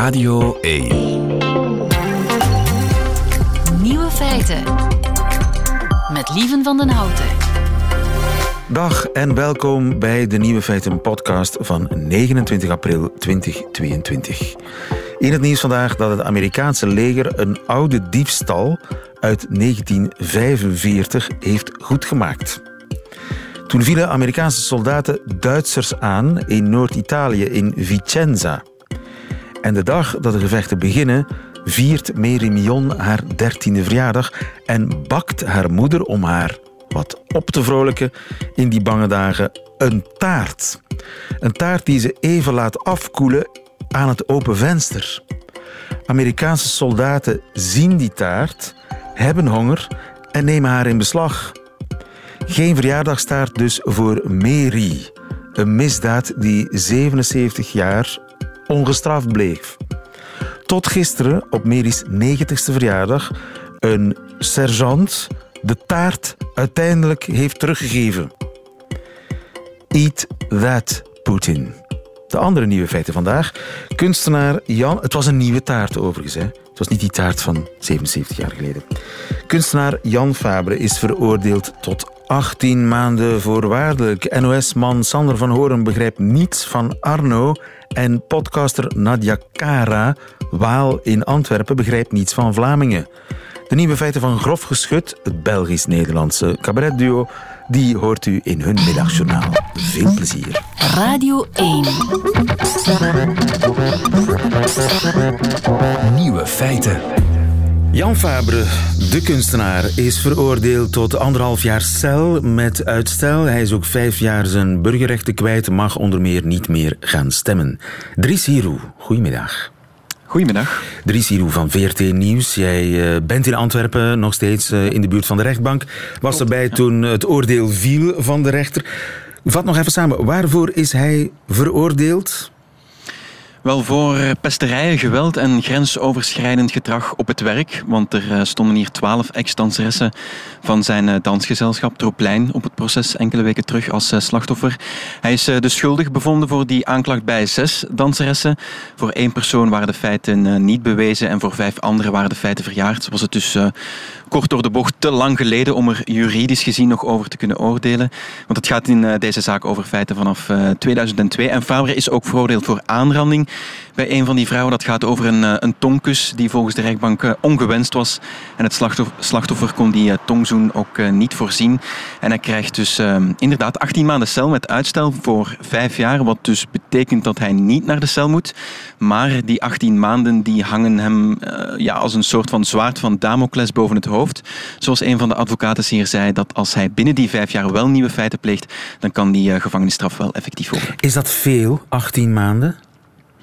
Radio 1. Nieuwe feiten. Met Lieven van den Houten. Dag en welkom bij de Nieuwe Feiten podcast van 29 april 2022. In het nieuws vandaag dat het Amerikaanse leger een oude diefstal uit 1945 heeft goedgemaakt. Toen vielen Amerikaanse soldaten Duitsers aan in Noord-Italië in Vicenza. En de dag dat de gevechten beginnen, viert Merimion haar dertiende verjaardag en bakt haar moeder om haar wat op te vrolijken in die bange dagen een taart. Een taart die ze even laat afkoelen aan het open venster. Amerikaanse soldaten zien die taart, hebben honger en nemen haar in beslag. Geen verjaardagstaart dus voor Mary. Een misdaad die 77 jaar ongestraft bleef. Tot gisteren, op Mary's 90ste verjaardag, een sergeant de taart uiteindelijk heeft teruggegeven. Eat that, Putin. De andere nieuwe feiten vandaag. Kunstenaar Jan... Het was een nieuwe taart overigens. Hè. Het was niet die taart van 77 jaar geleden. Kunstenaar Jan Fabre is veroordeeld tot 18 maanden voorwaardelijk. NOS-man Sander van Horen begrijpt niets van Arno. En podcaster Nadia Kara, Waal in Antwerpen, begrijpt niets van Vlamingen. De nieuwe feiten van Grof Geschut, het Belgisch-Nederlandse cabaretduo, die hoort u in hun middagjournaal. Veel plezier. Radio 1. Nieuwe feiten. Jan Fabre, de kunstenaar, is veroordeeld tot anderhalf jaar cel met uitstel. Hij is ook vijf jaar zijn burgerrechten kwijt, mag onder meer niet meer gaan stemmen. Dries Hierou, goedemiddag. Goedemiddag. Dries Hierou van VRT Nieuws. Jij uh, bent in Antwerpen, nog steeds uh, in de buurt van de rechtbank. Was erbij toen het oordeel viel van de rechter. Vat nog even samen, waarvoor is hij veroordeeld? Wel voor pesterijen, geweld en grensoverschrijdend gedrag op het werk. Want er stonden hier twaalf ex-danseressen van zijn dansgezelschap Troplein op het proces enkele weken terug als slachtoffer. Hij is de schuldig bevonden voor die aanklacht bij zes danseressen. Voor één persoon waren de feiten niet bewezen en voor vijf anderen waren de feiten verjaard. Was het dus kort door de bocht te lang geleden om er juridisch gezien nog over te kunnen oordelen. Want het gaat in deze zaak over feiten vanaf 2002. En Fabre is ook veroordeeld voor aanranding bij een van die vrouwen. Dat gaat over een, een tongkus die volgens de rechtbank ongewenst was. En het slachtoffer, kon die tongzoen ook niet voorzien. En hij krijgt dus uh, inderdaad 18 maanden cel met uitstel voor vijf jaar. Wat dus betekent dat hij niet naar de cel moet. Maar die 18 maanden die hangen hem ja, als een soort van zwaard van Damocles boven het hoofd. Zoals een van de advocaten hier zei, dat als hij binnen die vijf jaar wel nieuwe feiten pleegt, dan kan die gevangenisstraf wel effectief worden. Is dat veel, 18 maanden?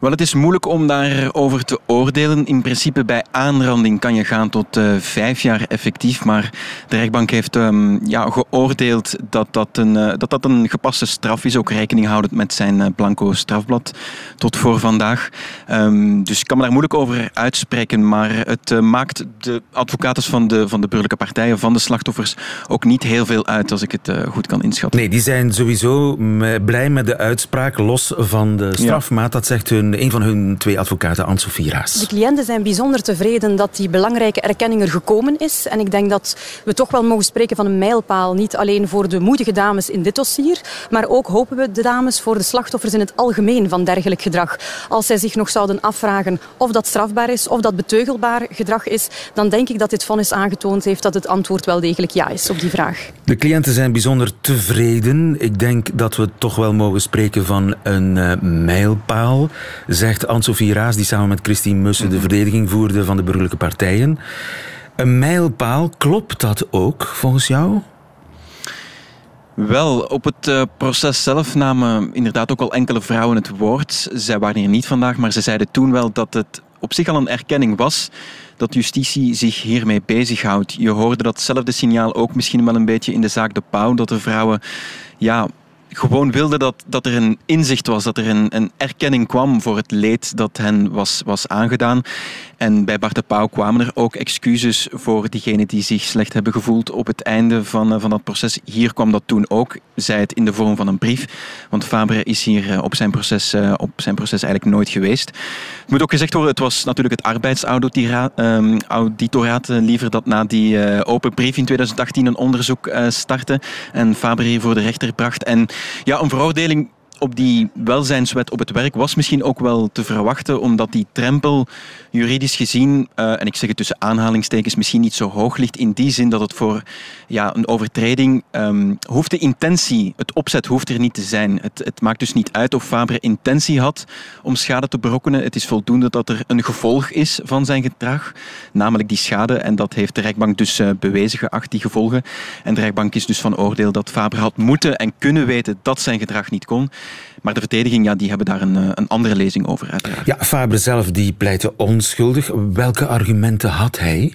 Wel, het is moeilijk om daarover te oordelen. In principe bij aanranding kan je gaan tot uh, vijf jaar effectief. Maar de rechtbank heeft um, ja, geoordeeld dat dat, een, uh, dat dat een gepaste straf is. Ook rekening houdend met zijn uh, blanco strafblad tot voor vandaag. Um, dus ik kan me daar moeilijk over uitspreken. Maar het maakt de advocaten van de, van de burgerlijke partijen, van de slachtoffers, ook niet heel veel uit als ik het goed kan inschatten. Nee, die zijn sowieso blij met de uitspraak, los van de strafmaat. Ja. Dat zegt hun een van hun twee advocaten, Anne-Sophie Raas. De cliënten zijn bijzonder tevreden dat die belangrijke erkenning er gekomen is. En ik denk dat we toch wel mogen spreken van een mijlpaal. Niet alleen voor de moedige dames in dit dossier, maar ook hopen we de dames voor de slachtoffers in het algemeen van dergelijk gedrag. Als zij zich nog zouden afvragen of dat strafbaar is, of dat beteugelbaar gedrag is, dan denk ik dat dit vonnis aangetoond heeft dat het antwoord wel degelijk ja is op die vraag. De cliënten zijn bijzonder tevreden. Ik denk dat we toch wel mogen spreken van een uh, mijlpaal zegt Anne-Sophie Raas, die samen met Christine Mussen de verdediging voerde van de burgerlijke partijen. Een mijlpaal, klopt dat ook volgens jou? Wel, op het uh, proces zelf namen inderdaad ook al enkele vrouwen het woord. Zij waren hier niet vandaag, maar ze zeiden toen wel dat het op zich al een erkenning was dat justitie zich hiermee bezighoudt. Je hoorde datzelfde signaal ook misschien wel een beetje in de zaak De Pauw, dat de vrouwen ja, gewoon wilde dat, dat er een inzicht was, dat er een, een erkenning kwam voor het leed dat hen was, was aangedaan. En bij Bart de Pauw kwamen er ook excuses voor diegenen die zich slecht hebben gevoeld op het einde van, eh, van dat proces. Hier kwam dat toen ook, zij het in de vorm van een brief. Want Fabre is hier eh, op zijn proces, eh, op zijn proces eigenlijk nooit geweest. Het moet ook gezegd worden, het was natuurlijk het arbeidsauditoraat liever dat na die open brief in 2018 een onderzoek startte en Fabre hier voor de rechter bracht. En ja, een veroordeling op die welzijnswet op het werk was misschien ook wel te verwachten, omdat die drempel juridisch gezien, uh, en ik zeg het tussen aanhalingstekens, misschien niet zo hoog ligt in die zin dat het voor ja, een overtreding um, hoeft de intentie, het opzet hoeft er niet te zijn. Het, het maakt dus niet uit of Fabre intentie had om schade te berokkenen. Het is voldoende dat er een gevolg is van zijn gedrag, namelijk die schade. En dat heeft de rechtbank dus uh, bewezen geacht, die gevolgen. En de rechtbank is dus van oordeel dat Fabre had moeten en kunnen weten dat zijn gedrag niet kon. Maar de verdediging, ja, die hebben daar een, eh, een andere lezing over, uiteraard. Ja, Fabre zelf die pleitte onschuldig. Welke argumenten had hij?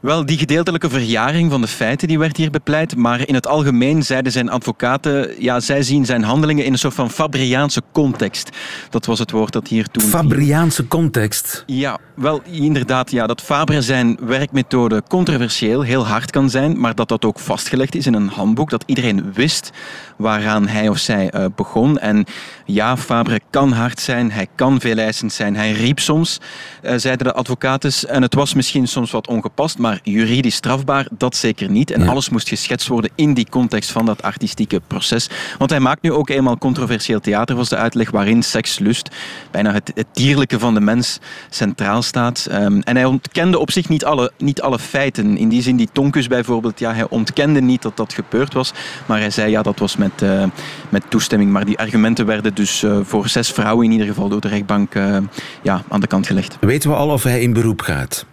Wel, die gedeeltelijke verjaring van de feiten die werd hier bepleit, maar in het algemeen zeiden zijn advocaten, ja, zij zien zijn handelingen in een soort van Fabriaanse context. Dat was het woord dat hier toen... Fabriaanse context? Ja, wel, inderdaad, ja, dat Fabre zijn werkmethode controversieel, heel hard kan zijn, maar dat dat ook vastgelegd is in een handboek, dat iedereen wist waaraan hij of zij uh, begon. En ja, Fabre kan hard zijn, hij kan veeleisend zijn, hij riep soms, uh, zeiden de advocaten, en het was misschien soms wat ongepast, maar juridisch strafbaar, dat zeker niet. En alles moest geschetst worden in die context van dat artistieke proces. Want hij maakt nu ook eenmaal controversieel theater, was de uitleg waarin seks, lust, bijna het, het dierlijke van de mens centraal staat. Um, en hij ontkende op zich niet alle, niet alle feiten. In die zin, die Tonkus bijvoorbeeld, ja, hij ontkende niet dat dat gebeurd was, maar hij zei ja, dat was met, uh, met toestemming. Maar die argumenten werden dus uh, voor zes vrouwen in ieder geval door de rechtbank uh, ja, aan de kant gelegd. Weten we al of hij in beroep gaat?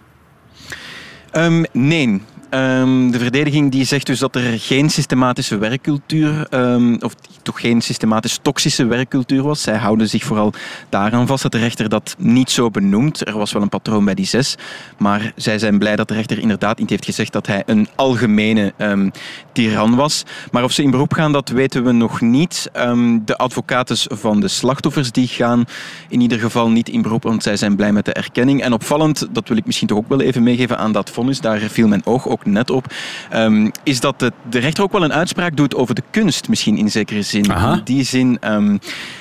Um, nee. Um, de verdediging die zegt dus dat er geen systematische werkcultuur, um, of toch geen systematisch toxische werkcultuur was. Zij houden zich vooral daaraan vast dat de rechter dat niet zo benoemt. Er was wel een patroon bij die zes, maar zij zijn blij dat de rechter inderdaad niet heeft gezegd dat hij een algemene um, tiran was. Maar of ze in beroep gaan, dat weten we nog niet. de advocaten van de slachtoffers die gaan in ieder geval niet in beroep, want zij zijn blij met de erkenning. En opvallend, dat wil ik misschien toch ook wel even meegeven aan dat vonnis, daar viel mijn oog ook net op, um, is dat de, de, rechter ook wel een uitspraak doet over de kunst, misschien in zekere zin. Aha. In die zin um,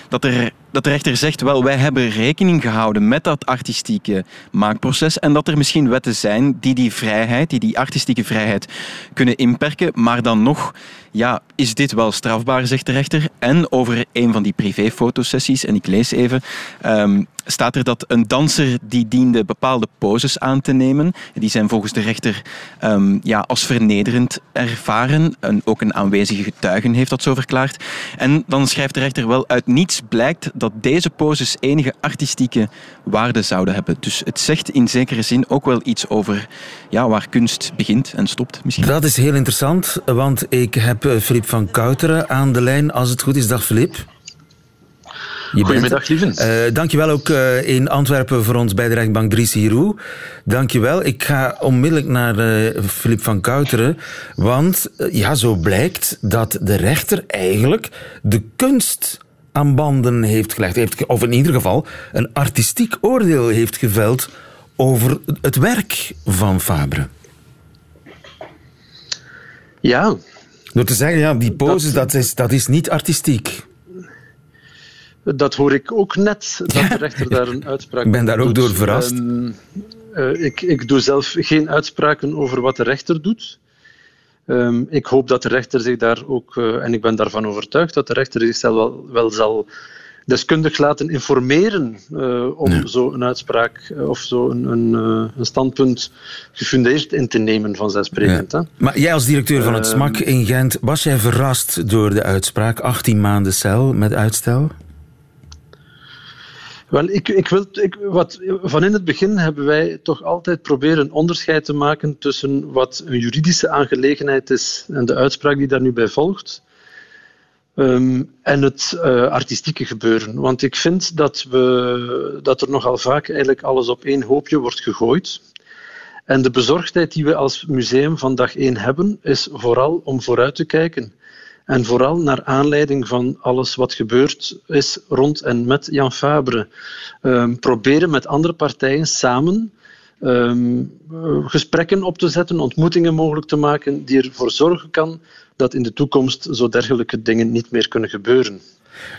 dat er dat de rechter zegt, wel, wij hebben rekening gehouden met dat artistieke maakproces en dat er misschien wetten zijn die die vrijheid, die die artistieke vrijheid kunnen inperken, maar dan nog, ja, is dit wel strafbaar, zegt de rechter. En over een van die privéfotosessies, en ik lees even, um, staat er dat een danser die diende bepaalde poses aan te nemen. Die zijn volgens de rechter um, ja, als vernederend ervaren. En ook een aanwezige getuige heeft dat zo verklaard. En dan schrijft de rechter wel, uit niets blijkt dat deze poses enige artistieke waarde zouden hebben. Dus het zegt in zekere zin ook wel iets over ja, waar kunst begint en stopt. Misschien. Dat is heel interessant, want ik heb Filip van Kouteren aan de lijn. Als het goed is, dag Filip. Goedemiddag, lieven. Uh, dankjewel ook uh, in Antwerpen voor ons bij de rechtbank Dries Hiroe. Dankjewel. Ik ga onmiddellijk naar uh, Filip van Kouteren. Want ja, zo blijkt dat de rechter eigenlijk de kunst aan banden heeft gelegd. Heeft, of in ieder geval een artistiek oordeel heeft geveld over het werk van Fabre. Ja. Door te zeggen, ja, die poses, dat, dat, is, dat is niet artistiek. Dat hoor ik ook net, dat ja. de rechter daar een uitspraak Ik ben daar ook door verrast. Um, uh, ik, ik doe zelf geen uitspraken over wat de rechter doet. Um, ik hoop dat de rechter zich daar ook, uh, en ik ben daarvan overtuigd, dat de rechter zichzelf wel, wel zal deskundig laten informeren uh, om ja. zo een uitspraak uh, of zo een, een, uh, een, standpunt gefundeerd in te nemen vanzelfsprekend. Ja. Maar jij als directeur van het SMAK in Gent, was jij verrast door de uitspraak 18 maanden cel met uitstel? Wel, ik, ik wil, ik, wat, van in het begin hebben wij toch altijd proberen onderscheid te maken tussen wat een juridische aangelegenheid is en de uitspraak die daar nu bij volgt, um, en het uh, artistieke gebeuren. Want ik vind dat, we, dat er nogal vaak eigenlijk alles op één hoopje wordt gegooid. En de bezorgdheid die we als museum van dag één hebben, is vooral om vooruit te kijken En vooral naar aanleiding van alles wat gebeurd is rond en met Jan Fabre. Um, proberen met andere partijen samen um, gesprekken op te zetten, ontmoetingen mogelijk te maken, die ervoor zorgen kan dat in de toekomst zo dergelijke dingen niet meer kunnen gebeuren.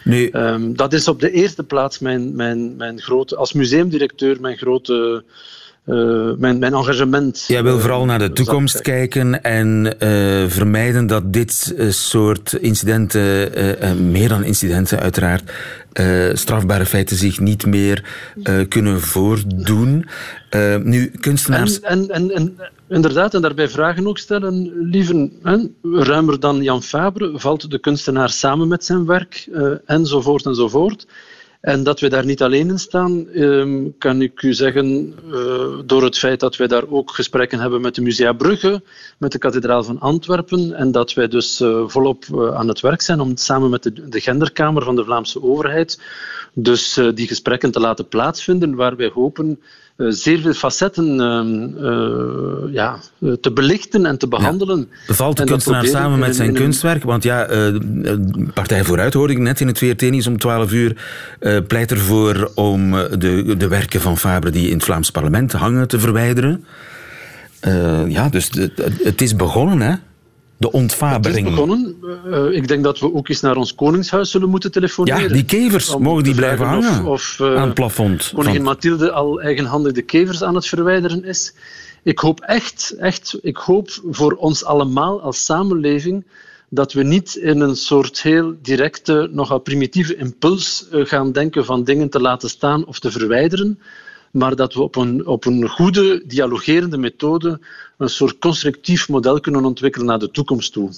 Nu, um, dat is op de eerste plaats mijn, mijn, mijn grote, als museumdirecteur mijn grote uh, mijn, mijn engagement. Jij wil vooral naar de toekomst kijken en uh, vermijden dat dit uh, soort incidenten, meer dan incidenten uiteraard, strafbare feiten zich niet meer kunnen voordoen. nu, kunstenaars. En, en, en, inderdaad, en daarbij vragen ook stellen, lieve, hè, ruimer dan Jan Fabre, valt de kunstenaar samen met zijn werk, enzovoort enzovoort. En dat we daar niet alleen in staan, ehm, kan ik u zeggen, uh, door het feit dat wij daar ook gesprekken hebben met de Musea Brugge, met de Kathedraal van Antwerpen, en dat wij dus uh, volop uh, aan het werk zijn om samen met de, de Genderkamer van de Vlaamse overheid dus die gesprekken te laten plaatsvinden, waar wij hopen zeer veel facetten uh, ja, te belichten en te behandelen. Ja. Valt de kunstenaar samen met zijn kunstwerk? Want ja, Partij Vooruit hoorde ik net in het VRT-nieuws om 12 uur pleit ervoor om de, de werken van Fabre die in het Vlaams parlement hangen te verwijderen. ja, dus het is begonnen, hè? De ontvabering. Het is begonnen. Uh, ik denk dat we ook eens naar ons koningshuis zullen moeten telefoneren. Ja, die kevers, mogen die blijven hangen of, of, uh, aan het plafond? Koningin van... Mathilde al eigenhandig de kevers aan het verwijderen is. Ik hoop echt, echt, ik hoop voor ons allemaal als samenleving dat we niet in een soort heel directe, nogal primitieve impuls uh, gaan denken van dingen te laten staan of te verwijderen, maar dat we op een, op een goede, dialogerende methode een soort constructief model kunnen ontwikkelen naar de toekomst toe.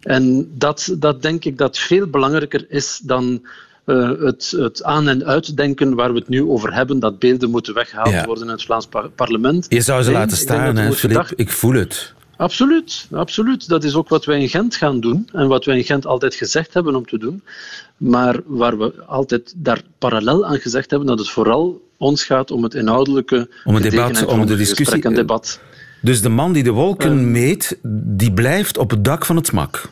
En dat, dat denk ik dat veel belangrijker is dan uh, het, het, aan- en uitdenken waar we het nu over hebben, dat beelden moeten weggehaald ja. worden uit het Vlaams par parlement. Je zou ze nee, laten staan, hè? Ik voel het. Absoluut, absoluut. Dat is ook wat wij in Gent gaan doen en wat wij in Gent altijd gezegd hebben om te doen. Maar waar we altijd daar parallel aan gezegd hebben dat het vooral ons gaat om het inhoudelijke om het debat, om de discussie en debat. Dus de man die de wolken uh, meet, die blijft op het dak van het smak.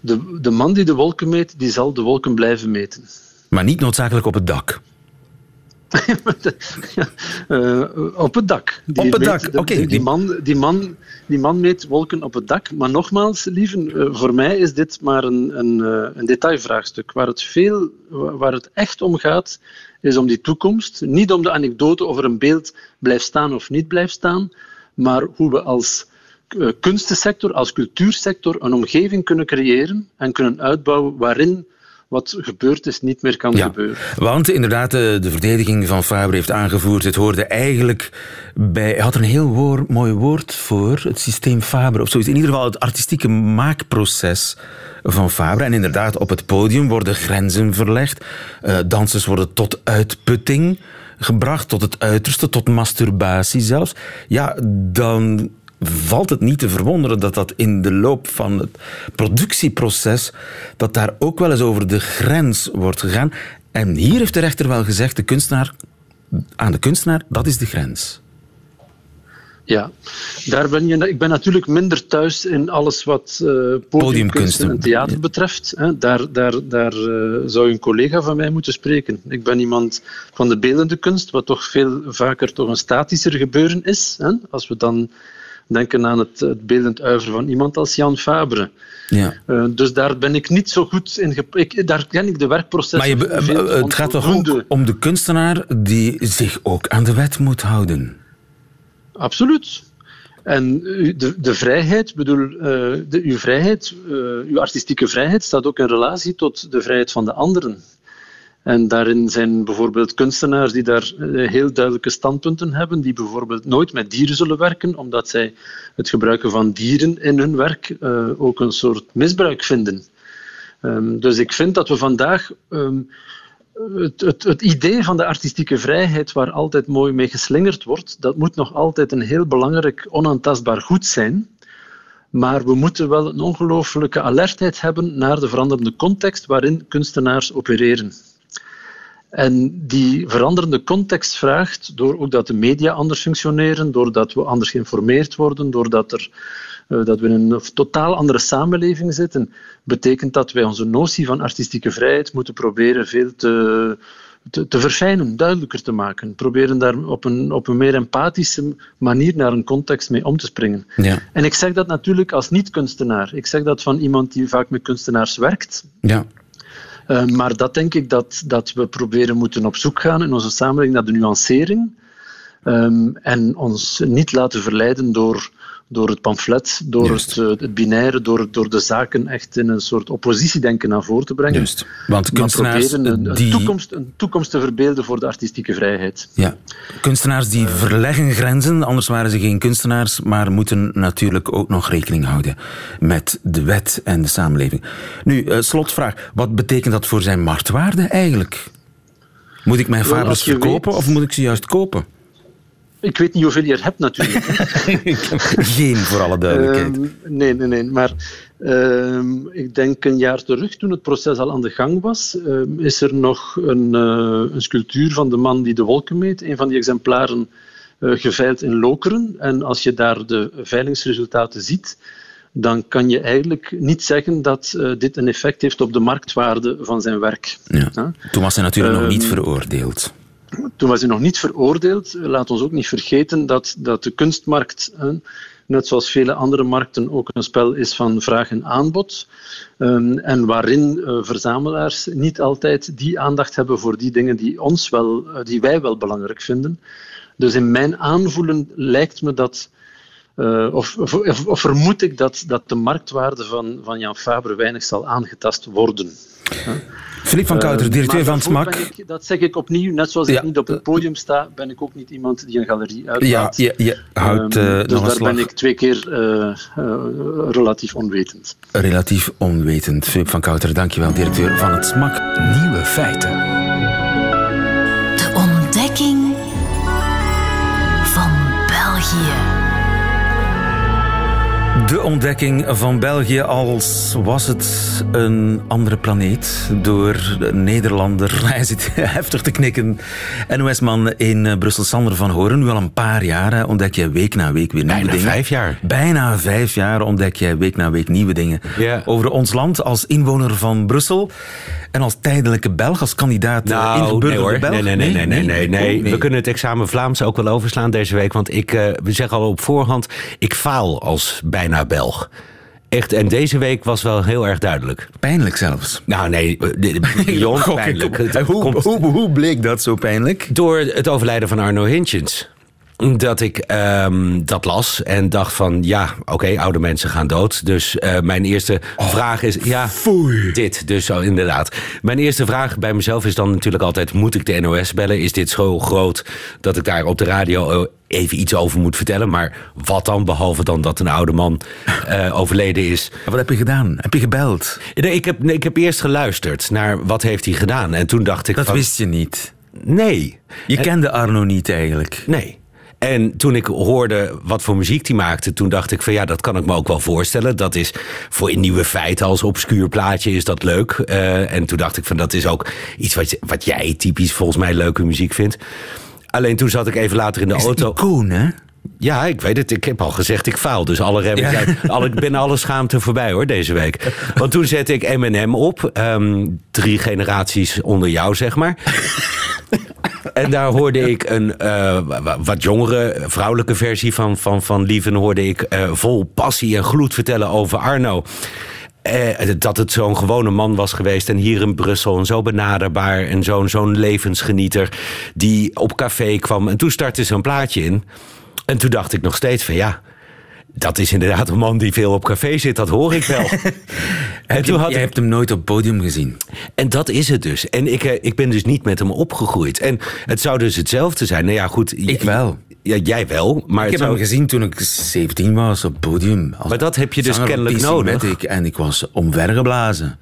De, de man die de wolken meet, die zal de wolken blijven meten. Maar niet noodzakelijk op het dak. ja, uh, op het dak. Die op het dak, oké. Okay. Die, man, die, man, die man meet wolken op het dak. Maar nogmaals, lieven, uh, voor mij is dit maar een, een, uh, een detailvraagstuk. Waar het, veel, waar het echt om gaat, is om die toekomst. Niet om de anekdote over een beeld blijft staan of niet blijft staan, maar hoe we als kunstensector, als cultuursector, een omgeving kunnen creëren en kunnen uitbouwen waarin wat gebeurd is niet meer kan ja, gebeuren. Want inderdaad, de, de, verdediging van Faber heeft aangevoerd, het hoorde eigenlijk bij... Hij had er een heel mooi woord voor, het systeem Faber of zoiets. In ieder geval het artistieke maakproces van Fabre. En inderdaad, op het podium worden grenzen verlegd. Uh, dansers worden tot uitputting gebracht, tot het uiterste, tot masturbatie zelfs. Ja, dan valt het niet te verwonderen dat dat in de loop van het productieproces, dat daar ook wel eens over de grens wordt gegaan. En hier heeft de rechter wel gezegd, de kunstenaar, aan de kunstenaar, dat is de grens. Ja, daar ben je, ik ben natuurlijk minder thuis in alles wat uh, podiumkunst en theater betreft. Hè. Daar, daar, daar uh, zou een collega van mij moeten spreken. Ik ben iemand van de beeldende kunst, wat toch veel vaker toch een statischer gebeuren is. Hè. Als we dan denken aan het, het beeldend uiver van iemand als Jan Fabre. Ja. Uh, dus daar ben ik niet zo goed in. Ik, daar ken ik de werkprocessen. Maar je, uh, het gaat toch ook om de kunstenaar die zich ook aan de wet moet houden? Absoluut. En de, de vrijheid, bedoel, uh, de, uw vrijheid, uw artistieke vrijheid staat ook in relatie tot de vrijheid van de anderen. En daarin zijn bijvoorbeeld kunstenaars die daar heel duidelijke standpunten hebben, die bijvoorbeeld nooit met dieren zullen werken, omdat zij het gebruiken van dieren in hun werk uh, ook een soort misbruik vinden. Um, dus ik vind dat we vandaag um, het, het, het, idee van de artistieke vrijheid, waar altijd mooi mee geslingerd wordt, dat moet nog altijd een heel belangrijk, onaantastbaar goed zijn. Maar we moeten wel een ongelooflijke alertheid hebben naar de veranderende context waarin kunstenaars opereren. En die veranderende context vraagt, door ook dat de media anders functioneren, doordat we anders geïnformeerd worden, doordat er eh, dat we in een totaal andere samenleving zitten, betekent dat wij onze notie van artistieke vrijheid moeten proberen veel te, te, te verfijnen, duidelijker te maken. Proberen daar op een, op een meer empathische manier naar een context mee om te springen. Ja. En ik zeg dat natuurlijk als niet-kunstenaar. Ik zeg dat van iemand die vaak met kunstenaars werkt. Ja. Uh, maar dat denk ik dat, dat we proberen moeten op zoek gaan in onze samenleving naar de nuancering. Um, en ons niet laten verleiden door door het pamflet, door Juist. het, het, binaire, door, door de zaken echt in een soort oppositiedenken naar voren te brengen. Juist. Want kunstenaars een, een die... toekomst, een toekomst te verbeelden voor de artistieke vrijheid. Ja. Kunstenaars die verleggen grenzen, anders waren ze geen kunstenaars, maar moeten natuurlijk ook nog rekening houden met de wet en de samenleving. Nu, uh, slotvraag. Wat betekent dat voor zijn marktwaarde eigenlijk? Moet ik mijn fabels verkopen weet- of moet ik ze juist kopen? Ik weet niet hoeveel je er hebt natuurlijk. Geen, voor alle duidelijkheid. Ehm, nee, nee, nee. Maar ehm, ik denk een jaar terug, toen het proces al aan de gang was, ehm, is er nog een, eh, een sculptuur van de man die de wolken meet. Een van die exemplaren eh, geveild in Lokeren. En als je daar de veilingsresultaten ziet, dan kan je eigenlijk niet zeggen dat eh, dit een effect heeft op de marktwaarde van zijn werk. Ja. Toen was hij natuurlijk nog niet veroordeeld. Toen was hij nog niet veroordeeld. Laat ons ook niet vergeten dat, dat de kunstmarkt, eh, net zoals vele andere markten, ook een spel is van vraag en aanbod. Ehm, en waarin eh, verzamelaars niet altijd die aandacht hebben voor die dingen die, ons wel, eh, die wij wel belangrijk vinden. Dus in mijn aanvoelen lijkt me dat. Eh, of, of, vermoed ik dat, dat de marktwaarde van, van Jan Fabre weinig zal aangetast worden. Filip van Kouter, Eh, directeur maar van daarvoor SMAK. ik- dat zeg ik opnieuw, net zoals Ja. ik niet op het podium sta, ben ik ook niet iemand die een galerie Ja, uitlaat. je, je houdt Ehm, eh, dus nog daar slag ben ik twee keer relatief onwetend. relatief onwetend. Filip van Kouter, dankjewel, directeur van het SMAK. Nieuwe feiten. De ontdekking van België als was het een andere planeet door de Nederlander. Hij zit heftig te knikken. NOS-man in eh, Brussel, Sander van Horen. Nu al een paar jaar ontdek je week na week weer nieuwe Bijna dingen. vijf jaar. Bijna vijf jaar ontdek jij week na week nieuwe dingen over ons land als inwoner van Brussel en als tijdelijke Belg, als kandidaat eh, Nou, nee ingeburgerde. Belg. Nee, nee, nee, nee, nee, nee, nee. We kunnen het examen Vlaams ook wel overslaan deze week. Want ik, eh, we zeggen al op voorhand, ik faal als bijna Belg. Echt, en deze week was wel heel erg duidelijk. Pijnlijk zelfs. Nou nee, eh, beyond pijnlijk. Hoe, komt hoe, hoe bleek dat zo pijnlijk? door het overlijden van Arno Hintjens. Dat ik ehm, dat las en dacht van ja, oké, oude mensen gaan dood. Dus eh, mijn eerste vraag is, ja, dit dus zo inderdaad. Mijn eerste vraag bij mezelf is dan natuurlijk altijd, moet ik de NOS bellen? Is dit zo groot dat ik daar op de radio eh, even iets over moet vertellen? Maar wat dan, behalve dan dat een oude man eh, overleden is? Wat heb je gedaan? Heb je gebeld? Nee, ik, heb, nee, ik heb eerst geluisterd naar wat heeft hij gedaan. En toen dacht ik Dat van, wist je niet. nee. Je kende Arno niet eigenlijk. Nee. En toen ik hoorde wat voor muziek hij maakte, toen dacht ik van ja, dat kan ik me ook wel voorstellen. Dat is voor een nieuwe feiten als obscuur plaatje is dat leuk. Eh, en toen dacht ik van dat is ook iets wat, wat jij typisch volgens mij leuke muziek vindt. Alleen toen zat ik even later in de Is auto. icoon, hè? Ja, ik weet het. Ik heb al gezegd, ik faal. Dus alle remmen Ja. zijn, alle, ik ben alle schaamte voorbij hoor, deze week. Want toen zette ik M&M op. ehm, drie generaties onder jou, zeg maar. En daar hoorde ik een eh, wa- wat jongere vrouwelijke versie van, van, van Lieven... hoorde ik eh, vol passie en gloed vertellen over Arno. Eh, dat het zo'n gewone man was geweest en hier in Brussel en zo benaderbaar... en zo'n zo'n levensgenieter die op café kwam. En toen startte zo'n plaatje in. En toen dacht ik nog steeds van ja... Dat is inderdaad een man die veel op café zit, dat hoor ik wel. en, toen had Je ik, hebt hem nooit op podium gezien. en dat is het dus. En ik, eh, ik ben dus niet met hem opgegroeid. En het zou dus hetzelfde zijn. Nou ja, goed. Ik wel. Ja, jij wel. Maar, Ik heb hem gezien toen ik 17 was op podium. Als Maar dat heb je dus kennelijk nodig. Matic En ik was omvergeblazen.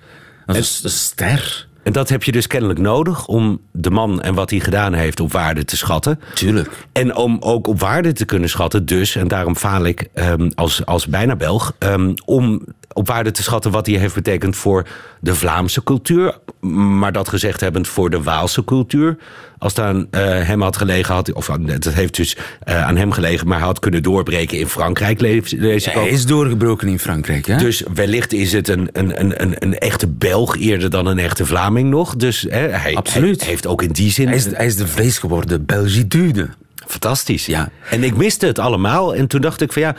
Dat is een ster. En dat heb je dus kennelijk nodig om de man en wat hij gedaan heeft op waarde te schatten. Tuurlijk. En om ook op waarde te kunnen schatten, dus, en daarom faal ik ehm, als, als bijna Belg, ehm, om op waarde te schatten wat hij heeft betekend voor de Vlaamse cultuur. Maar dat gezegd hebbend voor de Waalse cultuur. Als het aan eh, hem had gelegen, had, of het heeft dus eh, aan hem gelegen, maar hij had kunnen doorbreken in Frankrijk, lees, lees ik Hij ook. is doorgebroken in Frankrijk, hè? Dus wellicht is het een, een, een, een, een echte Belg eerder dan een echte Vlaming nog. Dus hè, hij, Absoluut. hij heeft ook in die zin... hij, is, hij is de vlees geworden Belgitude. Fantastisch. Ja. En ik miste het allemaal. En toen dacht ik van ja.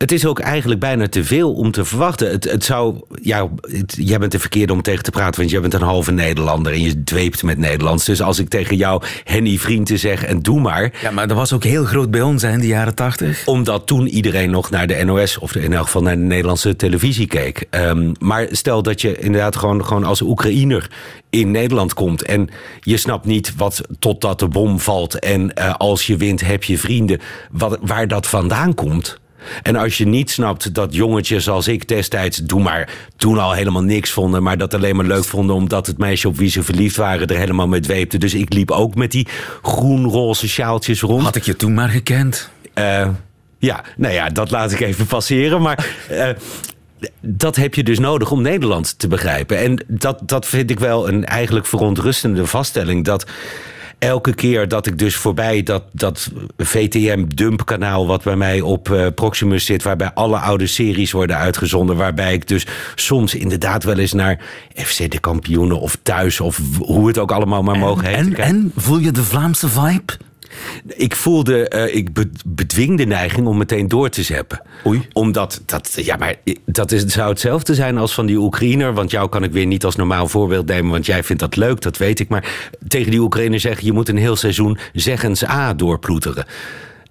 Het is ook eigenlijk bijna te veel om te verwachten. Het, het zou, ja, het- jij bent de verkeerde om tegen te praten, want jij bent een halve Nederlander en je dweept met Nederlands. Dus als ik tegen jou Henny Vrienden zeg en doe maar, Ja, maar dat was ook heel groot bij ons hè, in de jaren tachtig. omdat toen iedereen nog naar de NOS of in elk geval naar de Nederlandse televisie keek. Ehm, maar stel dat je inderdaad gewoon, gewoon als Oekraïner in Nederland komt en je snapt niet wat totdat de bom valt en eh, als je wint heb je vrienden, wat, waar dat vandaan komt. En als je niet snapt dat jongetjes als ik destijds, doe maar, toen al helemaal niks vonden, maar dat alleen maar leuk vonden omdat het meisje op wie ze verliefd waren er helemaal mee dweepte. Dus ik liep ook met die groen-roze sjaaltjes rond. Had ik je toen maar gekend. Eh, ja, nou ja, dat laat ik even passeren. Maar eh, dat heb je dus nodig om Nederland te begrijpen. En dat, dat vind ik wel een eigenlijk verontrustende vaststelling. Dat elke keer dat ik dus voorbij dat, dat VTM-dumpkanaal... wat bij mij op eh, Proximus zit... waarbij alle oude series worden uitgezonden... waarbij ik dus soms inderdaad wel eens naar FC de kampioenen... of thuis, of hoe het ook allemaal maar mogen heten. En voel je de Vlaamse vibe? Ik voelde, eh, ik be- bedwing de neiging om meteen door te zeppen. Oei. Omdat, dat, ja, maar dat is, zou hetzelfde zijn als van die Oekraïner. Want jou kan ik weer niet als normaal voorbeeld nemen, want jij vindt dat leuk, dat weet ik. Maar tegen die Oekraïner zeggen, je moet een heel seizoen zeggens A doorploeteren.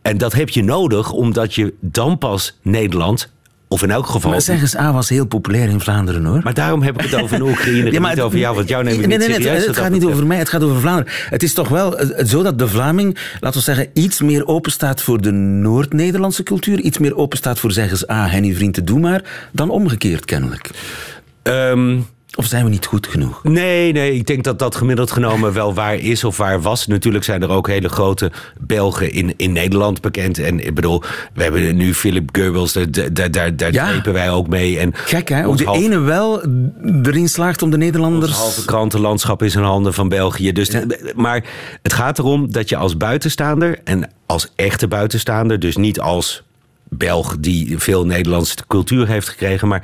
En dat heb je nodig, omdat je dan pas Nederland, of in elk geval... Maar zeg eens, A was heel populair in Vlaanderen hoor. Maar daarom heb ik het over een Oekraïner en niet over jou, want jou neem ik nee, niet nee, nee, serieus. Het, wat het gaat niet over mij, het gaat over Vlaanderen. Het is toch wel eh, zo dat de Vlaming, laten we zeggen, iets meer open staat voor de Noord-Nederlandse cultuur, iets meer open staat voor zeggen A, Henny Vrienden, doe maar, dan omgekeerd kennelijk. Ehm, Of zijn we niet goed genoeg? Nee, nee, ik denk dat dat gemiddeld genomen wel waar is of waar was. Natuurlijk zijn er ook hele grote Belgen in, in Nederland bekend. En ik bedoel, we hebben nu Philip Goebbels, daar, daar, daar, daar Ja. wij ook mee. En Gek hè, hoe de ene wel erin slaagt om de Nederlanders... halve krantenlandschap is in handen van België. Dus, Maar het gaat erom dat je als buitenstaander en als echte buitenstaander, dus niet als Belg die veel Nederlandse cultuur heeft gekregen, maar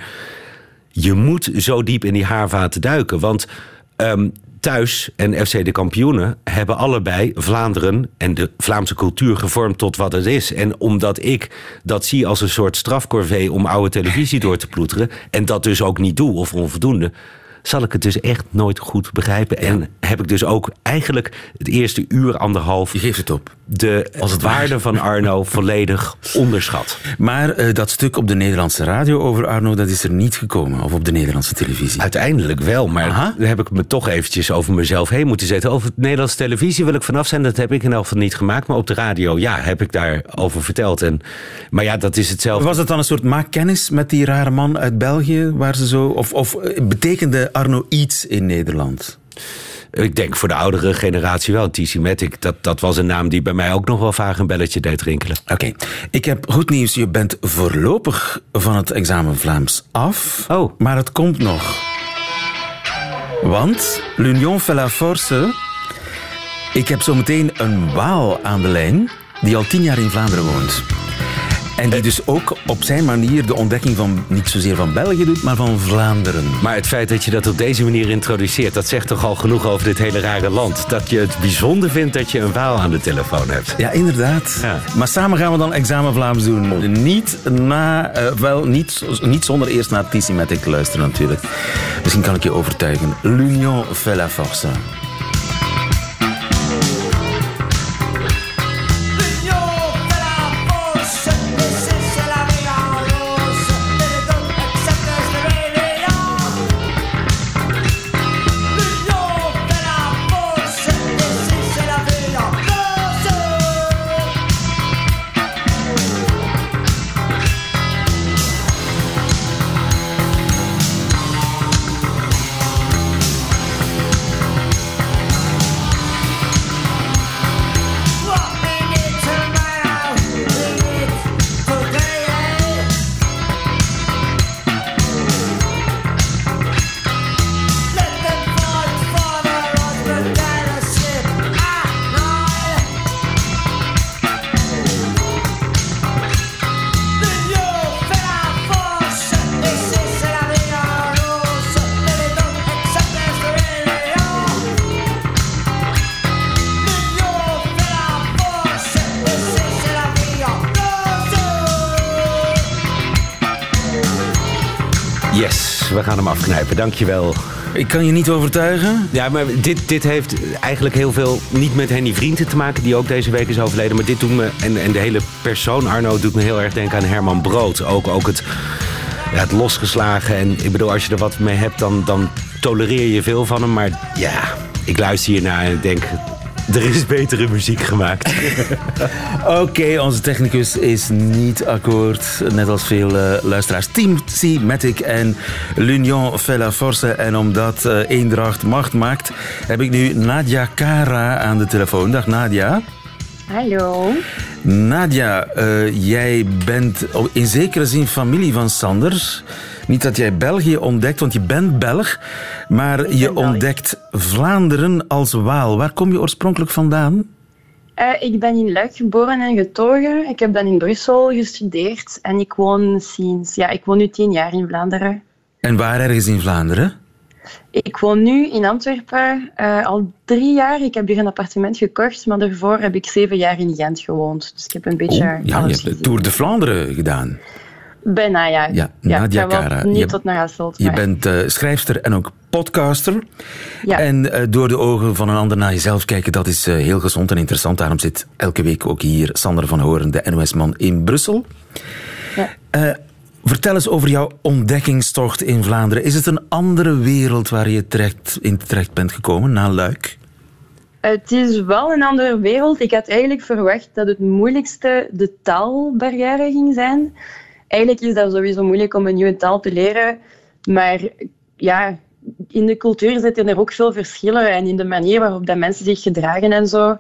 je moet zo diep in die haarvaten duiken. Want ehm, thuis en FC de kampioenen hebben allebei Vlaanderen en de Vlaamse cultuur gevormd tot wat het is. En omdat ik dat zie als een soort strafcorvée om oude televisie door te ploeteren, en dat dus ook niet doe of onvoldoende. Zal ik het dus echt nooit goed begrijpen. En heb ik dus ook eigenlijk het eerste uur, anderhalf. Je geeft het op. de Als het waarde van Arno volledig onderschat. Maar eh, dat stuk op de Nederlandse radio over Arno, dat is er niet gekomen. Of op de Nederlandse televisie. Uiteindelijk wel, maar Aha. daar heb ik me toch eventjes over mezelf heen moeten zetten. Over het Nederlandse televisie wil ik vanaf zijn. Dat heb ik in elk geval niet gemaakt. Maar op de radio, ja, heb ik daarover verteld. En, maar ja, dat is hetzelfde. Was het dan een soort maak kennis met die rare man uit België? Waar ze zo, of, of eh, betekende Arno iets in Nederland? Ik denk voor de oudere generatie wel. TC Matic, dat, dat was een naam die bij mij ook nog wel vaak een belletje deed rinkelen. Oké, ik heb goed nieuws. Je bent voorlopig van het examen Vlaams af. Oh. Maar het komt nog. Want l'Union fait la force. Ik heb zometeen een Waal aan de lijn die al tien jaar in Vlaanderen woont. En die dus ook op zijn manier de ontdekking van niet zozeer van België doet, maar van Vlaanderen. Maar het feit dat je dat op deze manier introduceert, dat zegt toch al genoeg over dit hele rare land. Dat je het bijzonder vindt dat je een waal aan de telefoon hebt. Ja, inderdaad. Ja. Maar samen gaan we dan examen Vlaams doen. Niet, na, eh, wel, niet, niet zonder eerst naar Tissimatic te luisteren natuurlijk. Misschien kan ik je overtuigen. L'union fait la force. Gaan hem afknijpen. Dankjewel. Ik kan je niet overtuigen. Ja, maar dit, dit heeft eigenlijk heel veel niet met Henny Vrienden te maken, die ook deze week is overleden. Maar dit doet me, en, en de hele persoon Arno doet me heel erg denken aan Herman Brood. Ook, ook het, ja, het losgeslagen. En ik bedoel, als je er wat mee hebt, dan, dan tolereer je veel van hem. Maar ja, ik luister hiernaar en denk, er is betere muziek gemaakt. Oké, onze technicus is niet akkoord. Net als veel eh, luisteraars. Team C, Matic en L'Union fait la force. En omdat eh, Eendracht macht maakt, heb ik nu Nadia Kara aan de telefoon. Dag Nadia. Hallo. Nadia, eh, jij bent in zekere zin familie van Sanders. Niet dat jij België ontdekt, want je bent Belg. Maar je ontdekt Vlaanderen als Waal. Waar kom je oorspronkelijk vandaan? Eh, ik ben in Luik geboren en getogen. Ik heb dan in Brussel gestudeerd en ik woon sinds, ja, ik woon nu tien jaar in Vlaanderen. En waar ergens in Vlaanderen? Ik woon nu in Antwerpen eh, al drie jaar. Ik heb hier een appartement gekocht, maar daarvoor heb ik zeven jaar in Gent gewoond. Dus ik heb een beetje Oh, ja, je hebt de. Tour de Vlaanderen gedaan. Bijna, ja. Ja, Nadia Kara. Niet Je- tot naar Hasselt. Je bent eh, schrijfster en ook podcaster. Ja. En eh, door de ogen van een ander naar jezelf kijken, dat is eh, heel gezond en interessant. Daarom zit elke week ook hier Sander van Horen, de NOS-man in Brussel. Ja. Vertel eens over jouw ontdekkingstocht in Vlaanderen. Is het een andere wereld waar je terecht, in terecht bent gekomen, na Luik? Het is wel een andere wereld. Ik had eigenlijk verwacht dat het moeilijkste de taalbarrière ging zijn. Eigenlijk is dat sowieso moeilijk om een nieuwe taal te leren. Maar ja, in de cultuur zitten er ook veel verschillen en in de manier waarop dat mensen zich gedragen en zo.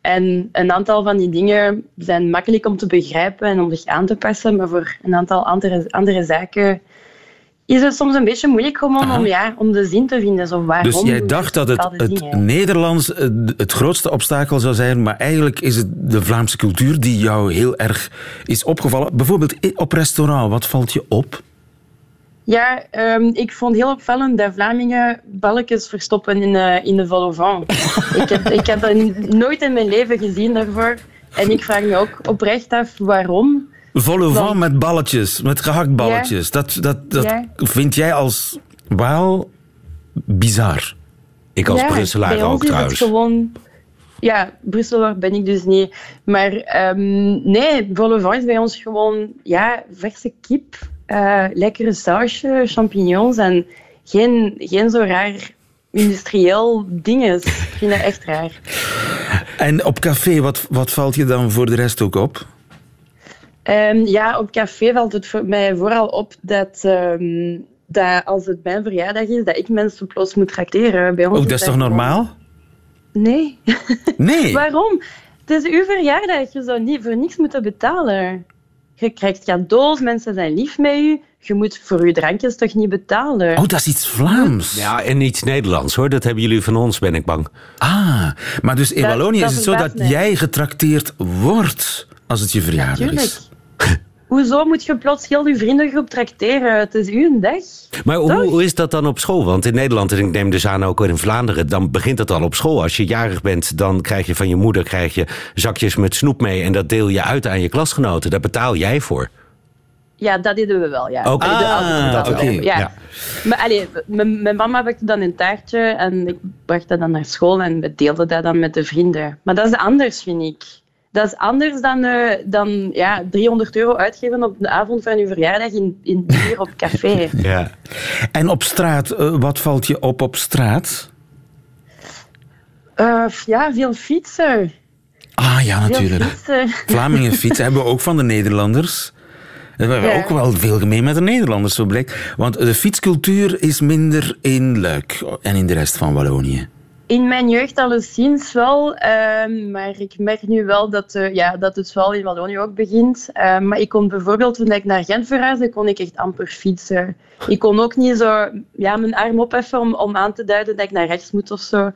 En een aantal van die dingen zijn makkelijk om te begrijpen en om zich aan te passen. Maar voor een aantal andere, andere zaken is het soms een beetje moeilijk om, om, om, ja, om de zin te vinden. Zo, waarom Dus jij dacht dat het, het dingen? Nederlands eh, het grootste obstakel zou zijn, maar eigenlijk is het de Vlaamse cultuur die jou heel erg is opgevallen. Bijvoorbeeld op restaurant, wat valt je op? Ja, ehm, ik vond heel opvallend dat Vlamingen balkjes verstoppen in, eh, in de vol ik, heb, ik heb dat nooit in mijn leven gezien daarvoor. En ik vraag me ook oprecht af waarom. Volle van Want- met balletjes, met gehaktballetjes. Dat, dat, dat Ja. vind jij als Waal bizar. Ik als ja, Brusselaar bij ons ook is trouwens. Het gewoon... Ja, Brusselaar ben ik dus niet. Maar ehm, nee, vol is bij ons gewoon ja, verse kip, eh, lekkere sausje, champignons en geen, geen zo raar industrieel dinges. Ik vind dat echt raar. En op café, wat, wat valt je dan voor de rest ook op? Ehm, ja, op café valt het voor mij vooral op dat, ehm, dat als het mijn verjaardag is, dat ik mensen plots moet tracteren. Bij ons Oh, dat is toch normaal? Nee. Nee. Waarom? Het is uw verjaardag. Je zou niet voor niks moeten betalen. Je krijgt cadeaus, mensen zijn lief met u. Je moet voor je drankjes toch niet betalen? Oh, dat is iets Vlaams. Ja, en iets Nederlands hoor. Dat hebben jullie van ons, ben ik bang. Ah, maar dus in Dat- Wallonië dat is het zo dat mij. jij getrakteerd wordt als het je verjaardag Tuurlijk. is. Hoezo moet je plots heel je vriendengroep tracteren? Het is uw dag. Maar hoe, hoe is dat dan op school? Want in Nederland, en ik neem dus aan ook in Vlaanderen, dan begint het al op school. Als je jarig bent, dan krijg je van je moeder krijg je zakjes met snoep mee en dat deel je uit aan je klasgenoten. Daar betaal jij voor. Ja, dat deden we wel, ja. De Ah, dat oké, wel. Ja. ja. Maar allee, mijn mijn mama bakte dan een taartje en ik bracht dat dan naar school en we deelden dat dan met de vrienden. Maar dat is anders, vind ik. Dat is anders dan, eh, dan ja, 300 euro uitgeven op de avond van uw verjaardag in, in bier op café. Ja. En op straat, eh, wat valt je op op straat? Eh, ja, veel fietsen. Ah ja, natuurlijk. fietsen. Vlamingen fietsen hebben we ook van de Nederlanders. We hebben Ja. ook wel veel gemeen met de Nederlanders, zo blijkt. Want de fietscultuur is minder in Luik en in de rest van Wallonië. In mijn jeugd alleszins wel, ehm, maar ik merk nu wel dat, eh, ja, dat het wel in Wallonië ook begint. Ehm, maar ik kon bijvoorbeeld, toen ik naar Gent verhuisde, kon ik echt amper fietsen. Ik kon ook niet zo ja, mijn arm opheffen om, om aan te duiden dat ik naar rechts moet of zo.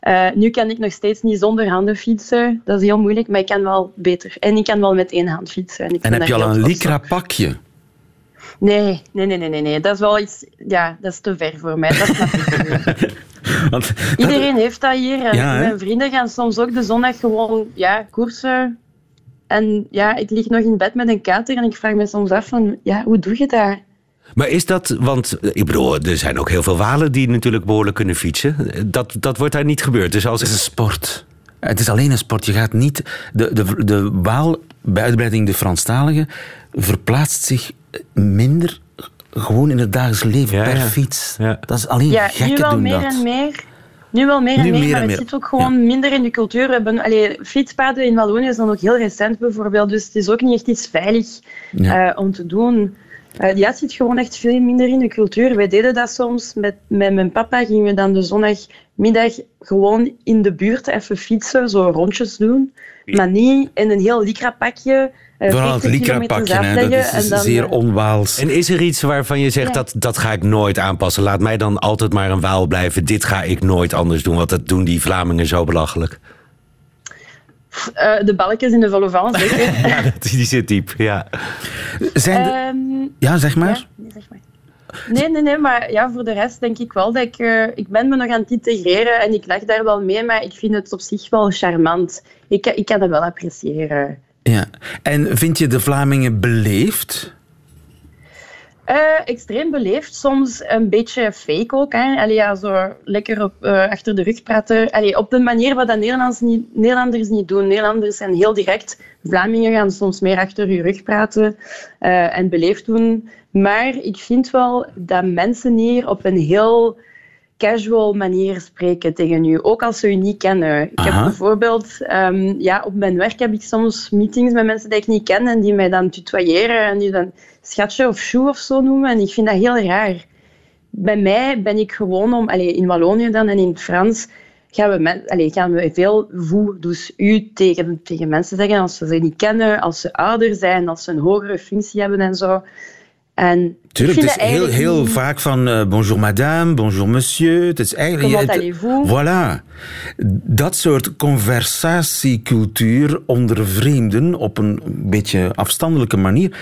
Eh, nu kan ik nog steeds niet zonder handen fietsen. Dat is heel moeilijk, maar ik kan wel beter. En ik kan wel met één hand fietsen. En, ik En heb je al een lycra pakje? Nee, nee, nee, nee, nee, nee. Dat is wel iets... Ja, dat is te ver voor mij. Dat snap ik dat- Iedereen heeft dat hier. En Ja, hè? mijn vrienden gaan soms ook de zondag gewoon ja, koersen. En ja, ik lig nog in bed met een kater en ik vraag me soms af van, ja, hoe doe je dat? Maar is dat, want ik bedoel, er zijn ook heel veel Walen die natuurlijk behoorlijk kunnen fietsen. Dat, dat wordt daar niet gebeurd. Dus als Het is een sport. Het is alleen een sport. Je gaat niet... De, de, de Waal, bij uitbreiding de Franstalige, verplaatst zich minder gewoon in het dagelijks leven Ja, per ja. fiets. Ja. Dat is alleen Ja, nu wel doen meer dat. en meer. Nu wel meer en Nu meer, meer maar en het meer. zit ook gewoon minder in de cultuur. We hebben, allee, fietspaden in Wallonië zijn ook heel recent bijvoorbeeld, dus het is ook niet echt iets veilig Ja. eh, om te doen. Eh, ja, het zit gewoon echt veel minder in de cultuur. Wij deden dat soms met, met mijn papa. Gingen we dan de zondagmiddag gewoon in de buurt even fietsen, zo rondjes doen. Maar niet in een heel lycra-pakje. eh, Vooral het 40 kilometer Lycra-pakje, hè, dat is dan, zeer eh, onwaals. En is er iets waarvan je zegt Ja. dat dat ga ik nooit aanpassen? Laat mij dan altijd maar een Waal blijven. Dit ga ik nooit anders doen, want dat doen die Vlamingen zo belachelijk. eh, de balkjes in de volle van, zeker. Ja, dat- die zit diep. Ja. Zijn de- Ehm, Ja, zeg maar. Ja, nee, zeg maar. Nee, nee, nee, maar ja, voor de rest denk ik wel dat ik... eh, ik ben me nog aan het integreren en ik lach daar wel mee, maar ik vind het op zich wel charmant. Ik, ik kan het wel appreciëren. Ja. En vind je de Vlamingen beleefd? Eh, extreem beleefd, soms een beetje fake ook. Hè. Allee, ja, zo lekker op, eh, achter de rug praten. Allee, op de manier wat dat Nederlanders niet, Nederlanders niet doen. Nederlanders zijn heel direct. Vlamingen gaan soms meer achter je rug praten eh, en beleefd doen. Maar ik vind wel dat mensen hier op een heel casual manier spreken tegen u, ook als ze u niet kennen. Ik heb bijvoorbeeld, ehm, ja, op mijn werk heb ik soms meetings met mensen die ik niet ken en die mij dan tutoyeren en die dan schatje of choe of zo noemen. En ik vind dat heel raar. Bij mij ben ik gewoon om, allee, in Wallonië dan en in het Frans, gaan we, allee, gaan we veel vous, dus u tegen, tegen mensen zeggen als ze ze niet kennen, als ze ouder zijn, als ze een hogere functie hebben en zo. En Tuurlijk, het is heel, heel niet- vaak van eh, bonjour madame, bonjour monsieur. Het is eigenlijk... Comment het- allez-vous? Voilà. Dat soort conversatiecultuur onder vreemden op een beetje afstandelijke manier,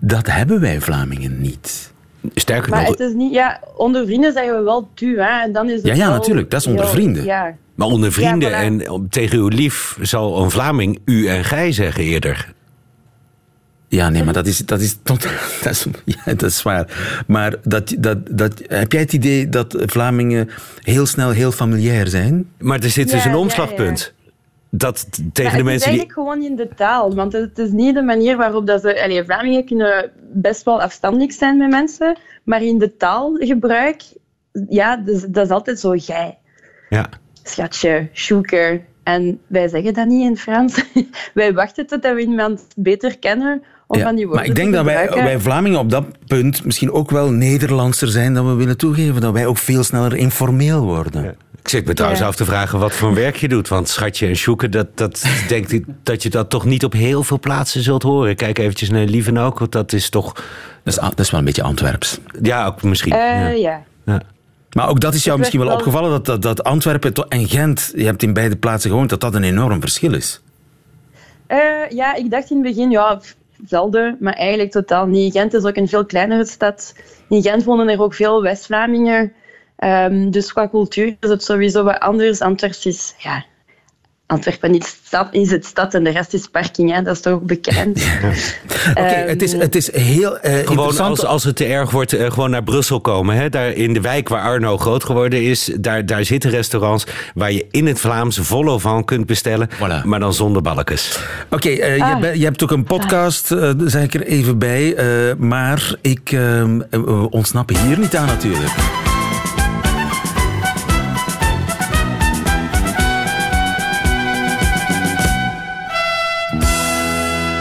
dat hebben wij Vlamingen niet. Sterker Maar nog, het is niet, ja, onder vrienden zeggen we wel tu, hè, en dan is het Ja, ja, wel natuurlijk, dat is onder heel- vrienden. Ja. maar onder vrienden Ja, voilà. en tegen uw lief zal een Vlaming u en gij zeggen eerder. Ja, nee, maar dat is, dat is, tot, dat is, ja, dat is waar. Maar dat, dat, dat, heb jij het idee dat Vlamingen heel snel heel familiair zijn? Maar er zit dus Ja, een ja, omslagpunt. Dat tegen Ja, de het is mensen die... eigenlijk gewoon in de taal, want het is niet de manier waarop dat ze... Allee, Vlamingen kunnen best wel afstandelijk zijn met mensen, maar in de taalgebruik, ja, dus, dat is altijd zo jij, Ja. schatje, sjoeker. En wij zeggen dat niet in Frans. wij wachten totdat we iemand beter kennen om Ja, van die woorden maar ik denk te dat wij, wij Vlamingen op dat punt misschien ook wel Nederlandser zijn dan we willen toegeven. Dat wij ook veel sneller informeel worden. Ik zit me trouwens Ja. af te vragen wat voor werk je doet. Want schatje en sjoeken, dat, dat denk ik dat je dat toch niet op heel veel plaatsen zult horen. Kijk eventjes naar Lieven want dat is toch... Dat, is, dat is wel een beetje Antwerps. Ja, ook misschien. Eh, ja. ja. Ja. Maar ook dat is jou misschien wel opgevallen, dat, dat, dat Antwerpen en Gent, je hebt in beide plaatsen gewoond, dat dat een enorm verschil is. Eh, ja, ik dacht in het begin, ja, zelden, maar eigenlijk totaal niet. Gent is ook een veel kleinere stad. In Gent wonen er ook veel West-Vlamingen. Ehm, dus qua cultuur is het sowieso wat anders. Antwerpen is, ja, Antwerpen is, stad, is het stad en de rest is parking, hè. dat is toch bekend. Oké, het, is, het is heel eh, Gewoon interessant. als, als het te erg wordt, eh, gewoon naar Brussel komen. Hè? Daar in de wijk waar Arno groot geworden is, daar, daar zitten restaurants waar je in het Vlaams volle van kunt bestellen, Voilà. maar dan zonder balkjes. Oké, eh, je, Ah. je hebt ook een podcast, daar zeg ik er even bij. eh, maar ik eh, we ontsnappen hier niet aan natuurlijk.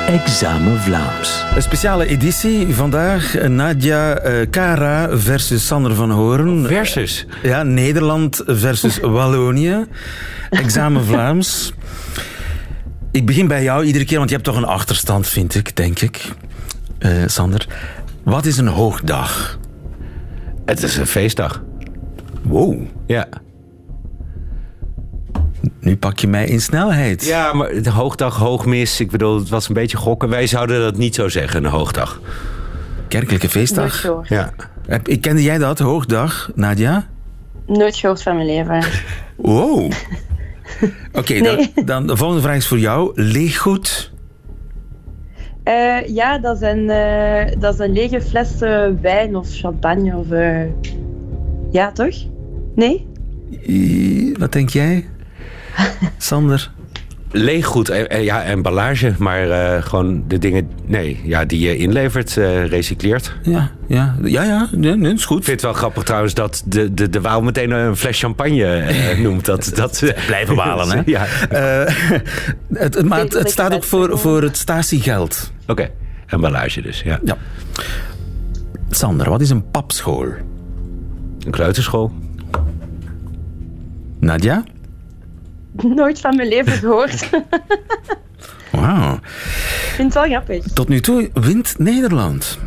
Examen Vlaams. Een speciale editie vandaag. Nadia eh, Kara versus Sander van Horen. Versus. Ja, Nederland versus Wallonië. Examen Vlaams. Ik begin bij jou iedere keer, want je hebt toch een achterstand, vind ik, denk ik. Eh, Sander. Wat is een hoogdag? Het is een feestdag. Wow, Ja. Nu pak je mij in snelheid. Ja, maar de hoogdag, hoogmis, ik bedoel, het was een beetje gokken. Wij zouden dat niet zo zeggen, een hoogdag. Kerkelijke feestdag. Ja. Kende jij dat, hoogdag, Nadia? Nooit gehoord van mijn leven. Wow. Oké, Nee. dan, dan de volgende vraag is voor jou. Leeggoed? Eh, ja, dat zijn, eh, dat zijn lege flessen wijn of champagne of... eh, Ja, toch? Nee? I- Wat denk jij? Sander? Leeggoed, eh, eh, ja, emballage, maar eh, gewoon de dingen nee, ja, die je inlevert, recycleert. Ja, ja, ja, ja nee, nee, is goed. Ik vind het wel grappig trouwens dat de, de, de Waal meteen een fles champagne noemt. Dat, dat, Blijven walen, hè? Ja, het, maar het, het staat ook voor, voor het statiegeld. oké. Emballage dus, ja. Ja. Sander, wat is een papschool? Een kleuterschool. Nadia? Nooit van mijn leven gehoord. Wauw. Ik vind het wel grappig. Tot nu toe wint Nederland.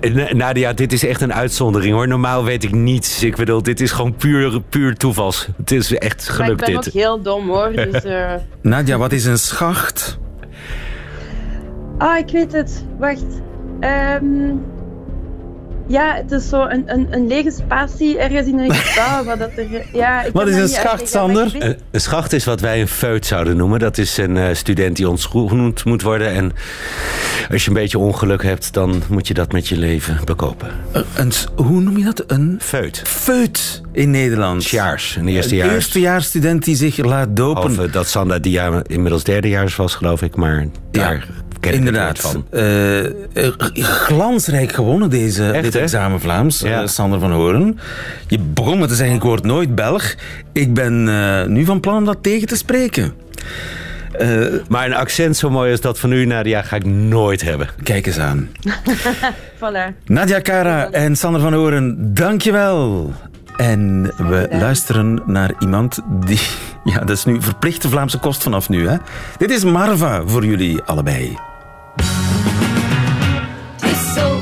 Eh, Na- Nadia, dit is echt een uitzondering hoor. Normaal weet ik niets. Ik bedoel, dit is gewoon puur, puur toevals. Het is echt Maar ik gelukt ben ook dit. heel dom hoor. Dus, eh, Nadia, wat is een schacht? Ah, ik weet het. Wacht. Ehm, Ja, het is zo een, een, een lege spatie ergens in een gebouw. Wat dat er, ja, ik Wat is een schacht, Sander? Eh, Een schacht is wat wij een feut zouden noemen. Dat is een eh, student die ontgroend moet worden. En als je een beetje ongeluk hebt, dan moet je dat met je leven bekopen. Eh, Een, hoe noem je dat? Een Feut. feut in Nederland. Sjaars, een Een eerstejaars. eerstejaarsstudent die zich laat dopen. Behalve dat Sanda die jaar inmiddels derdejaars was, geloof ik. Maar daar ken Inderdaad. van. Eh, glansrijk gewonnen deze, Echt, dit hè? examen Vlaams, Ja. eh, Sander van Horen. Je begon met te zeggen, ik word nooit Belg. Ik ben eh, nu van plan om dat tegen te spreken. Eh, Maar een accent zo mooi als dat van u, Nadia, ga ik nooit hebben. kijk eens aan. Voilà. Nadia Kara en Sander van Horen, dankjewel. En we luisteren naar iemand die... Ja, dat is nu verplichte Vlaamse kost vanaf nu. Hè? Dit is Marva voor jullie allebei. Het is zo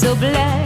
mijn hart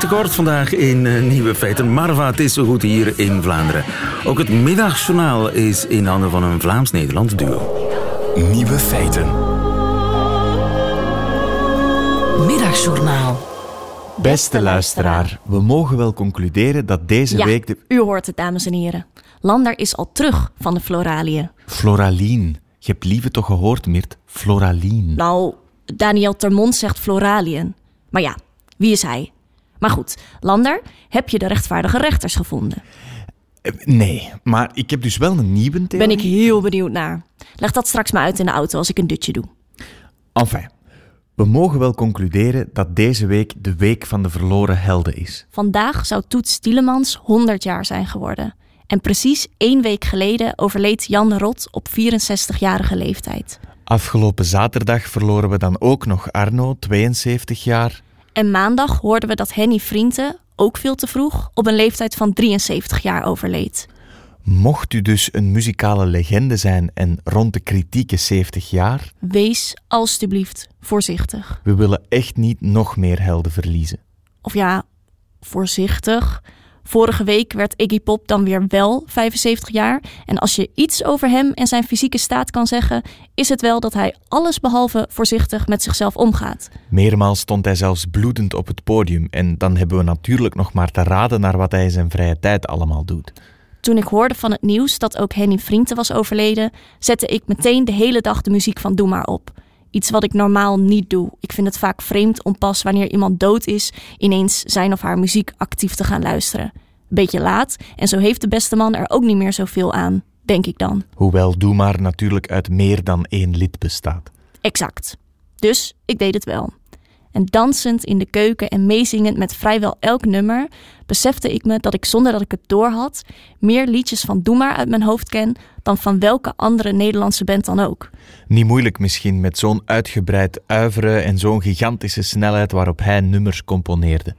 geen tekort vandaag in eh, Nieuwe Feiten. Marva, het is zo goed hier in Vlaanderen. Ook het middagjournaal is in handen van een Vlaams-Nederlands duo. Nieuwe feiten. Middagjournaal. Beste luisteraar, we mogen wel concluderen dat deze Ja, week de u hoort het, dames en heren. Lander is al terug van de Floralië. Floralien. Je hebt lieve toch gehoord, Mirt? Floralien. Nou, Daniel Termont zegt Floraliën. Maar ja, wie is hij? Maar goed, Lander, heb je de rechtvaardige rechters gevonden? Eh, Nee, maar ik heb dus wel een nieuwe theorie. Ben ik heel benieuwd naar. Leg dat straks maar uit in de auto als ik een dutje doe. Enfin, we mogen wel concluderen dat deze week de week van de verloren helden is. Vandaag zou Toet Stielemans 100 jaar zijn geworden. En precies één week geleden overleed Jan de Rot op 64-jarige leeftijd. Afgelopen zaterdag verloren we dan ook nog Arno, 72 jaar. En maandag hoorden we dat Henny Vrienden, ook veel te vroeg, op een leeftijd van 73 jaar overleed. Mocht u dus een muzikale legende zijn en rond de kritieke 70 jaar, Wees alstublieft voorzichtig. we willen echt niet nog meer helden verliezen. Of ja, voorzichtig. Vorige week werd Iggy Pop dan weer wel 75 jaar. En als je iets over hem en zijn fysieke staat kan zeggen, is het wel dat hij allesbehalve voorzichtig met zichzelf omgaat. Meermaals stond hij zelfs bloedend op het podium. En dan hebben we natuurlijk nog maar te raden naar wat hij in zijn vrije tijd allemaal doet. Toen ik hoorde van het nieuws dat ook Henny Vrienden was overleden, zette ik meteen de hele dag de muziek van Doe maar op. Iets wat ik normaal niet doe. Ik vind het vaak vreemd om pas wanneer iemand dood is, ineens zijn of haar muziek actief te gaan luisteren. Beetje laat, en zo heeft de beste man er ook niet meer zoveel aan, denk ik dan. Hoewel Doe maar natuurlijk uit meer dan één lid bestaat. Exact. Dus ik deed het wel. En dansend in de keuken en meezingend met vrijwel elk nummer, besefte ik me dat ik zonder dat ik het doorhad, meer liedjes van Doe maar uit mijn hoofd ken dan van welke andere Nederlandse band dan ook. Niet moeilijk misschien met zo'n uitgebreid uiveren en zo'n gigantische snelheid waarop hij nummers componeerde.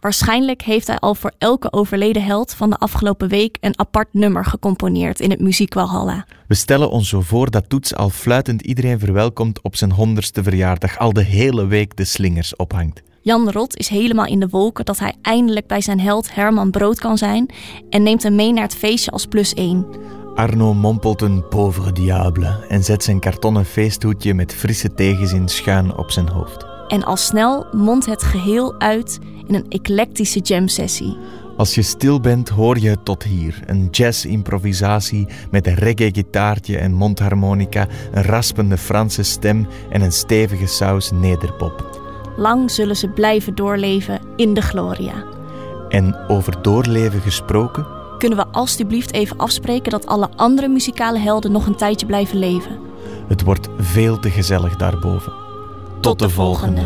Waarschijnlijk heeft hij al voor elke overleden held van de afgelopen week een apart nummer gecomponeerd in het Muziekwalhalla. We stellen ons zo voor dat Toets al fluitend iedereen verwelkomt op zijn honderdste verjaardag, al de hele week de slingers ophangt. Jan Rot is helemaal in de wolken dat hij eindelijk bij zijn held Herman Brood kan zijn en neemt hem mee naar het feestje als plus één. Arno mompelt een pauvre diable en zet zijn kartonnen feesthoedje met frisse tegenzin schuin op zijn hoofd. En al snel mondt het geheel uit in een eclectische jam-sessie. Als je stil bent, hoor je het tot hier. Een jazz-improvisatie met een reggae-gitaartje en mondharmonica, een raspende Franse stem en een stevige saus nederpop. Lang zullen ze blijven doorleven in de gloria. En over doorleven gesproken, Kunnen we alstublieft even afspreken dat alle andere muzikale helden nog een tijdje blijven leven? het wordt veel te gezellig daarboven. Tot, de volgende.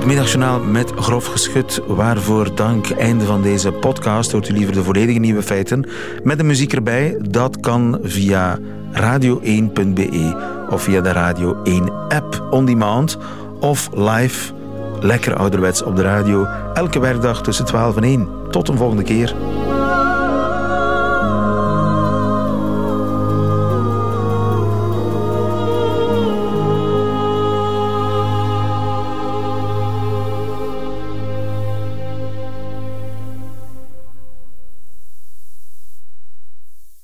Het middagjournaal met grof geschut. Waarvoor dank. Einde van deze podcast. Hoort u liever de volledige nieuwe feiten met de muziek erbij? Dat kan via radio1.be of via de Radio 1 app on demand of live. Lekker ouderwets op de radio. Elke werkdag tussen 12 en 1. Tot een volgende keer.